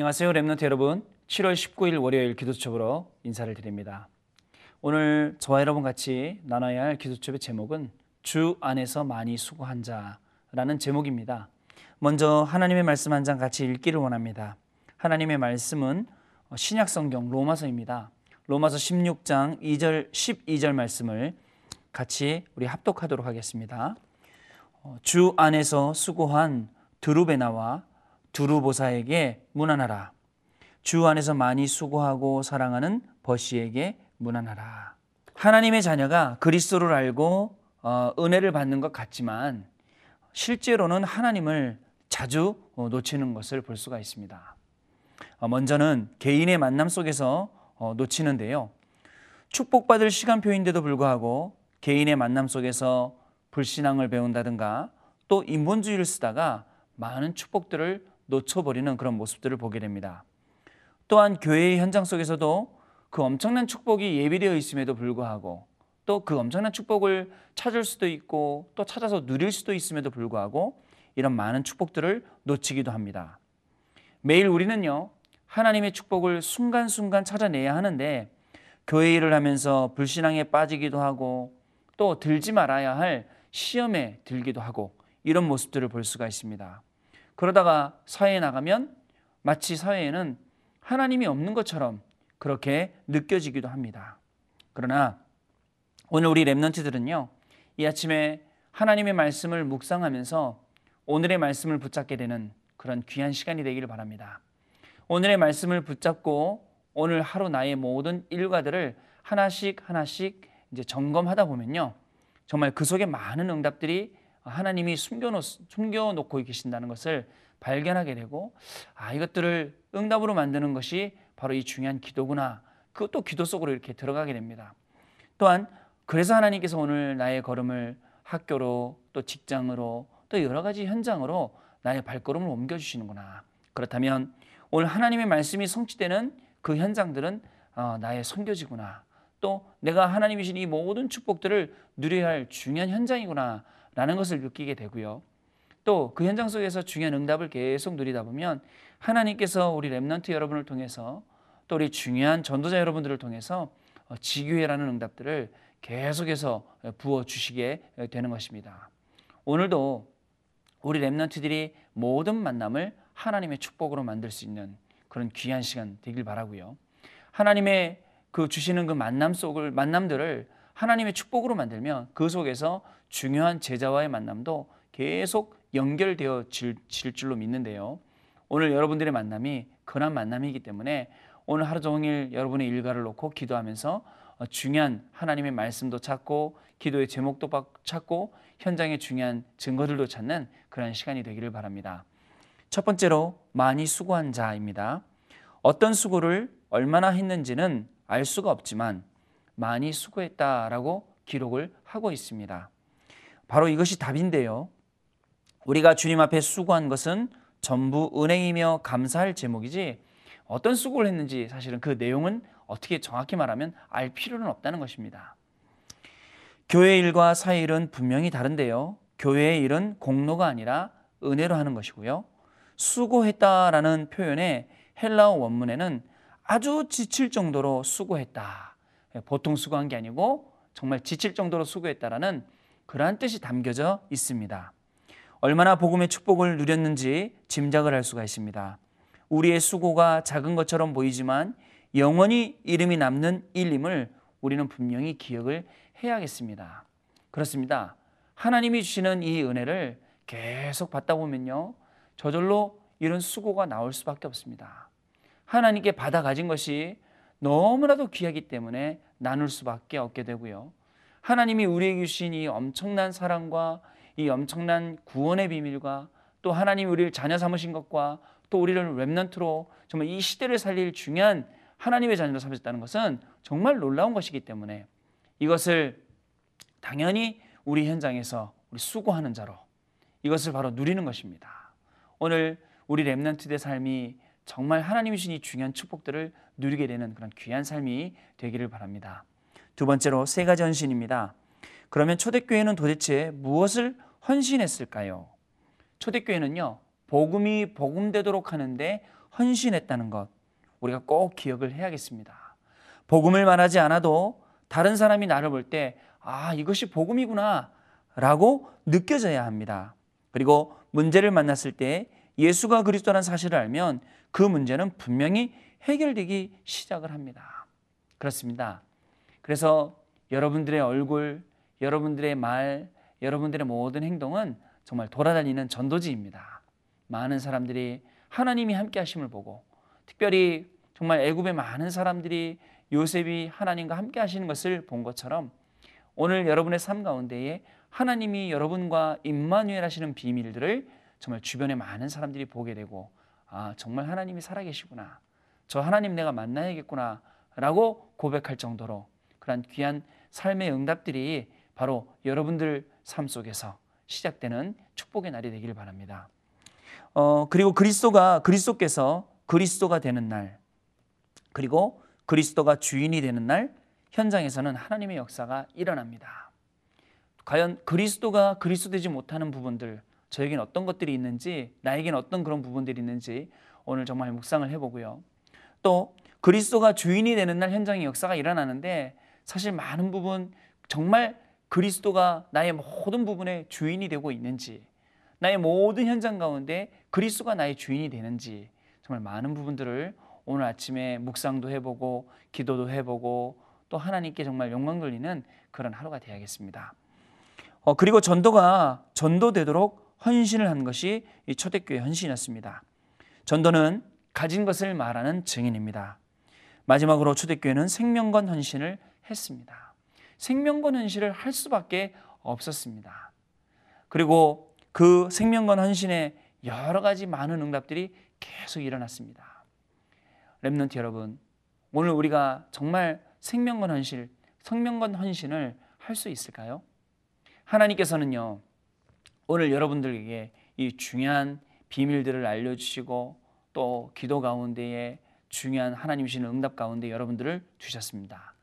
안녕하세요 랩런트 여러분. 7월 19일 월요일 기도첩으로 인사를 드립니다. 오늘 저와 여러분 같이 나눠야 할 기도첩의 제목은 주 안에서 많이 수고한 자라는 제목입니다. 먼저 하나님의 말씀 한 장 같이 읽기를 원합니다. 하나님의 말씀은 신약 성경 로마서입니다. 로마서 16장 2절 12절 말씀을 같이 우리 합독하도록 하겠습니다. 어, 주 안에서 수고한 드루베나와 두루보사에게 문안하라. 주 안에서 많이 수고하고 사랑하는 버시에게 문안하라. 하나님의 자녀가 그리스도를 알고 어, 은혜를 받는 것 같지만 실제로는 하나님을 자주 어, 놓치는 것을 볼 수가 있습니다. 어, 먼저는 개인의 만남 속에서 어, 놓치는데요. 축복받을 시간표인데도 불구하고 개인의 만남 속에서 불신앙을 배운다든가 또 인본주의를 쓰다가 많은 축복들을 놓쳐버리는 그런 모습들을 보게 됩니다. 또한 교회의 현장 속에서도 그 엄청난 축복이 예비되어 있음에도 불구하고 또 그 엄청난 축복을 찾을 수도 있고 또 찾아서 누릴 수도 있음에도 불구하고 이런 많은 축복들을 놓치기도 합니다. 매일 우리는요, 하나님의 축복을 순간순간 찾아내야 하는데 교회 일을 하면서 불신앙에 빠지기도 하고 또 들지 말아야 할 시험에 들기도 하고 이런 모습들을 볼 수가 있습니다. 그러다가 사회에 나가면 마치 사회에는 하나님이 없는 것처럼 그렇게 느껴지기도 합니다. 그러나 오늘 우리 랩런트들은요, 이 아침에 하나님의 말씀을 묵상하면서 오늘의 말씀을 붙잡게 되는 그런 귀한 시간이 되기를 바랍니다. 오늘의 말씀을 붙잡고 오늘 하루 나의 모든 일과들을 하나씩 하나씩 이제 점검하다 보면요. 정말 그 속에 많은 응답들이 하나님이 숨겨놓, 숨겨놓고 계신다는 것을 발견하게 되고 아 이것들을 응답으로 만드는 것이 바로 이 중요한 기도구나. 그것도 기도 속으로 이렇게 들어가게 됩니다. 또한 그래서 하나님께서 오늘 나의 걸음을 학교로 또 직장으로 또 여러 가지 현장으로 나의 발걸음을 옮겨주시는구나. 그렇다면 오늘 하나님의 말씀이 성취되는 그 현장들은 어, 나의 선교지구나. 또 내가 하나님이 신 이 모든 축복들을 누려야 할 중요한 현장이구나. 라는 것을 느끼게 되고요. 또 그 현장 속에서 중요한 응답을 계속 누리다 보면 하나님께서 우리 랩런트 여러분을 통해서 또 우리 중요한 전도자 여러분들을 통해서 어, 지교회라는 응답들을 계속해서 부어 주시게 되는 것입니다. 오늘도 우리 랩런트들이 모든 만남을 하나님의 축복으로 만들 수 있는 그런 귀한 시간 되길 바라고요. 하나님의 그 주시는 그 만남 속을 만남들을 하나님의 축복으로 만들면 그 속에서 중요한 제자와의 만남도 계속 연결되어 질, 줄로 믿는데요. 오늘 여러분들의 만남이 그런 만남이기 때문에 오늘 하루 종일 여러분의 일과를 놓고 기도하면서 어, 중요한 하나님의 말씀도 찾고 기도의 제목도 찾고 현장의 중요한 증거들도 찾는 그런 시간이 되기를 바랍니다. 첫 번째로 많이 수고한 자입니다. 어떤 수고를 얼마나 했는지는 알 수가 없지만 많이 수고했다라고 기록을 하고 있습니다. 바로 이것이 답인데요. 우리가 주님 앞에 수고한 것은 전부 은행이며 감사할 제목이지 어떤 수고를 했는지 사실은 그 내용은 어떻게 정확히 말하면 알 필요는 없다는 것입니다. 교회 일과 사회 일은 분명히 다른데요. 교회의 일은 공로가 아니라 은혜로 하는 것이고요. 수고했다라는 표현의 헬라어 원문에는 아주 지칠 정도로 수고했다. 보통 수고한 게 아니고 정말 지칠 정도로 수고했다라는 그러한 뜻이 담겨져 있습니다. 얼마나 복음의 축복을 누렸는지 짐작을 할 수가 있습니다. 우리의 수고가 작은 것처럼 보이지만 영원히 이름이 남는 일임을 우리는 분명히 기억을 해야겠습니다. 그렇습니다. 하나님이 주시는 이 은혜를 계속 받다 보면요. 저절로 이런 수고가 나올 수밖에 없습니다. 하나님께 받아 가진 것이 너무나도 귀하기 때문에 나눌 수밖에 없게 되고요. 하나님이 우리에게 주신 이 엄청난 사랑과 이 엄청난 구원의 비밀과 또 하나님이 우리를 자녀 삼으신 것과 또 우리를 remnant로 정말 이 시대를 살릴 중요한 하나님의 자녀로 삼으셨다는 것은 정말 놀라운 것이기 때문에 이것을 당연히 우리 현장에서 우리 수고하는 자로 이것을 바로 누리는 것입니다. 오늘 우리 remnant의 삶이 정말 하나님이 주신 이 중요한 축복들을 누리게 되는 그런 귀한 삶이 되기를 바랍니다. 두 번째로 세 가지 헌신입니다. 그러면 초대교회는 도대체 무엇을 헌신했을까요? 초대교회는요, 복음이 복음되도록 하는데 헌신했다는 것 우리가 꼭 기억을 해야겠습니다. 복음을 말하지 않아도 다른 사람이 나를 볼 때 아, 이것이 복음이구나 라고 느껴져야 합니다. 그리고 문제를 만났을 때 예수가 그리스도라는 사실을 알면 그 문제는 분명히 해결되기 시작을 합니다. 그렇습니다. 그래서 여러분들의 얼굴, 여러분들의 말, 여러분들의 모든 행동은 정말 돌아다니는 전도지입니다. 많은 사람들이 하나님이 함께 하심을 보고 특별히 정말 애굽의 많은 사람들이 요셉이 하나님과 함께 하시는 것을 본 것처럼 오늘 여러분의 삶 가운데에 하나님이 여러분과 임마누엘 하시는 비밀들을 정말 주변에 많은 사람들이 보게 되고 아 정말 하나님이 살아계시구나 저 하나님 내가 만나야겠구나 라고 고백할 정도로 그러한 귀한 삶의 응답들이 바로 여러분들 삶 속에서 시작되는 축복의 날이 되기를 바랍니다. 어, 그리고 그리스도가 그리스도께서 그리스도가 되는 날 그리고 그리스도가 주인이 되는 날 현장에서는 하나님의 역사가 일어납니다. 과연 그리스도가 그리스도 되지 못하는 부분들 저에겐 어떤 것들이 있는지 나에겐 어떤 그런 부분들이 있는지 오늘 정말 묵상을 해보고요. 또 그리스도가 주인이 되는 날 현장의 역사가 일어나는데 사실 많은 부분 정말 그리스도가 나의 모든 부분의 주인이 되고 있는지 나의 모든 현장 가운데 그리스도가 나의 주인이 되는지 정말 많은 부분들을 오늘 아침에 묵상도 해보고 기도도 해보고 또 하나님께 정말 영광 돌리는 그런 하루가 되야겠습니다. 어, 그리고 전도가 전도되도록 헌신을 한 것이 이 초대교회 헌신이었습니다. 전도는 가진 것을 말하는 증인입니다. 마지막으로 초대교회는 생명건 헌신을 했습니다. 생명건 헌신을 할 수밖에 없었습니다. 그리고 그 생명건 헌신에 여러 가지 많은 응답들이 계속 일어났습니다. 렘넌트 여러분, 오늘 우리가 정말 생명건 헌신, 생명건 헌신을 할 수 있을까요? 하나님께서는요, 오늘 여러분들에게 이 중요한 비밀들을 알려주시고 또 기도 가운데에 중요한 하나님 주시는 응답 가운데 여러분들을 두셨습니다.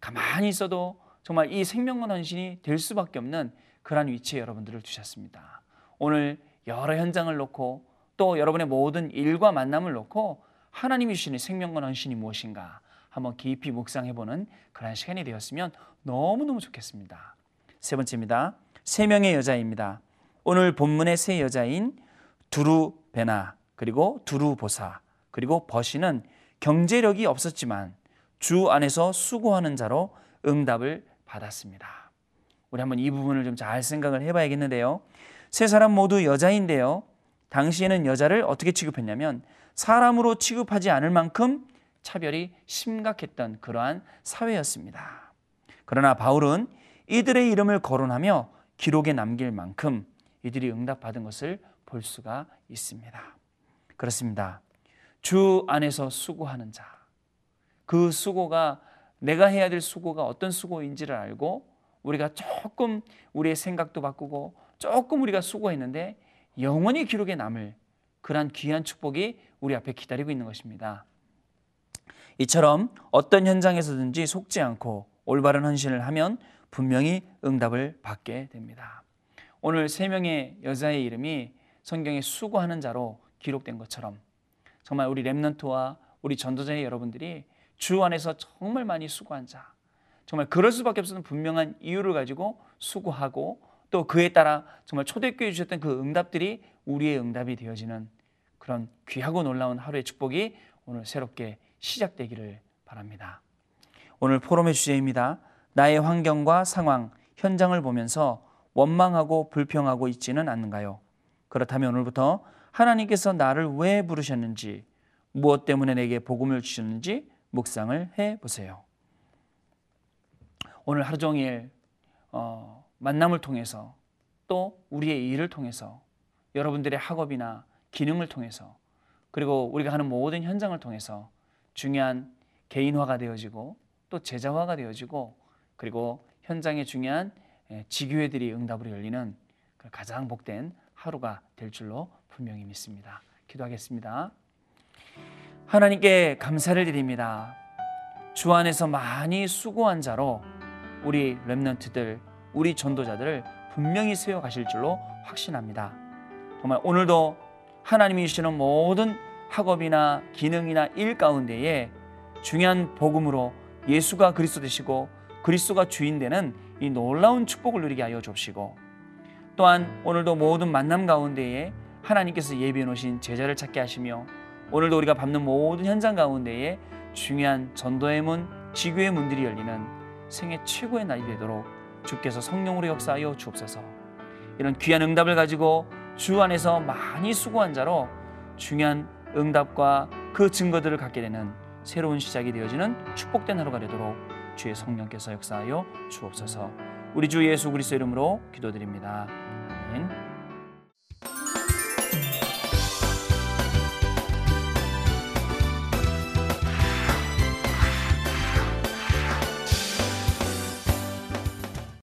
가만히 있어도 정말 이 생명건 헌신이 될 수밖에 없는 그러한 위치에 여러분들을 두셨습니다. 오늘 여러 현장을 놓고 또 여러분의 모든 일과 만남을 놓고 하나님이 주시는 생명건 헌신이 무엇인가 한번 깊이 묵상해보는 그런 시간이 되었으면 너무너무 좋겠습니다. 세 번째입니다. 세 명의 여자입니다. 오늘 본문의 세 여자인 두루베나 그리고 두루보사 그리고 버시는 경제력이 없었지만 주 안에서 수고하는 자로 응답을 받았습니다. 우리 한번 이 부분을 좀 잘 생각을 해봐야겠는데요. 세 사람 모두 여자인데요. 당시에는 여자를 어떻게 취급했냐면 사람으로 취급하지 않을 만큼 차별이 심각했던 그러한 사회였습니다. 그러나 바울은 이들의 이름을 거론하며 기록에 남길 만큼 이들이 응답받은 것을 볼 수가 있습니다. 그렇습니다. 주 안에서 수고하는 자. 그 수고가 내가 해야 될 수고가 어떤 수고인지를 알고 우리가 조금 우리의 생각도 바꾸고 조금 우리가 수고했는데 영원히 기록에 남을 그러한 귀한 축복이 우리 앞에 기다리고 있는 것입니다. 이처럼 어떤 현장에서든지 속지 않고 올바른 헌신을 하면 분명히 응답을 받게 됩니다. 오늘 세 명의 여자의 이름이 성경에 수고하는 자로 기록된 것처럼 정말 우리 랩넌트와 우리 전도자의 여러분들이 주 안에서 정말 많이 수고한 자 정말 그럴 수밖에 없는 분명한 이유를 가지고 수고하고 또 그에 따라 정말 초대교회 주셨던 그 응답들이 우리의 응답이 되어지는 그런 귀하고 놀라운 하루의 축복이 오늘 새롭게 시작되기를 바랍니다. 오늘 포럼의 주제입니다. 나의 환경과 상황, 현장을 보면서 원망하고 불평하고 있지는 않는가요? 그렇다면 오늘부터 하나님께서 나를 왜 부르셨는지, 무엇 때문에 내게 복음을 주셨는지 묵상을 해 보세요. 오늘 하루 종일 어, 만남을 통해서 또 우리의 일을 통해서 여러분들의 학업이나 기능을 통해서 그리고 우리가 하는 모든 현장을 통해서 중요한 개인화가 되어지고 또 제자화가 되어지고 그리고 현장에 중요한 예, 지교회들이 응답으로 열리는 그 가장 복된 하루가 될 줄로 분명히 믿습니다. 기도하겠습니다. 하나님께 감사를 드립니다. 주 안에서 많이 수고한 자로 우리 렘넌트들, 우리 전도자들을 분명히 세워 가실 줄로 확신합니다. 정말 오늘도 하나님이 주시는 모든 학업이나 기능이나 일 가운데에 중요한 복음으로 예수가 그리스도 되시고 그리스도가 주인 되는 이 놀라운 축복을 누리게 하여 주옵시고 또한 오늘도 모든 만남 가운데에 하나님께서 예비해 놓으신 제자를 찾게 하시며 오늘도 우리가 밟는 모든 현장 가운데에 중요한 전도의 문, 지교의 문들이 열리는 생애 최고의 날이 되도록 주께서 성령으로 역사하여 주옵소서. 이런 귀한 응답을 가지고 주 안에서 많이 수고한 자로 중요한 응답과 그 증거들을 갖게 되는 새로운 시작이 되어지는 축복된 하루가 되도록 주의 성령께서 역사하여 주옵소서. 우리 주 예수 그리스도 이름으로 기도드립니다. 아멘.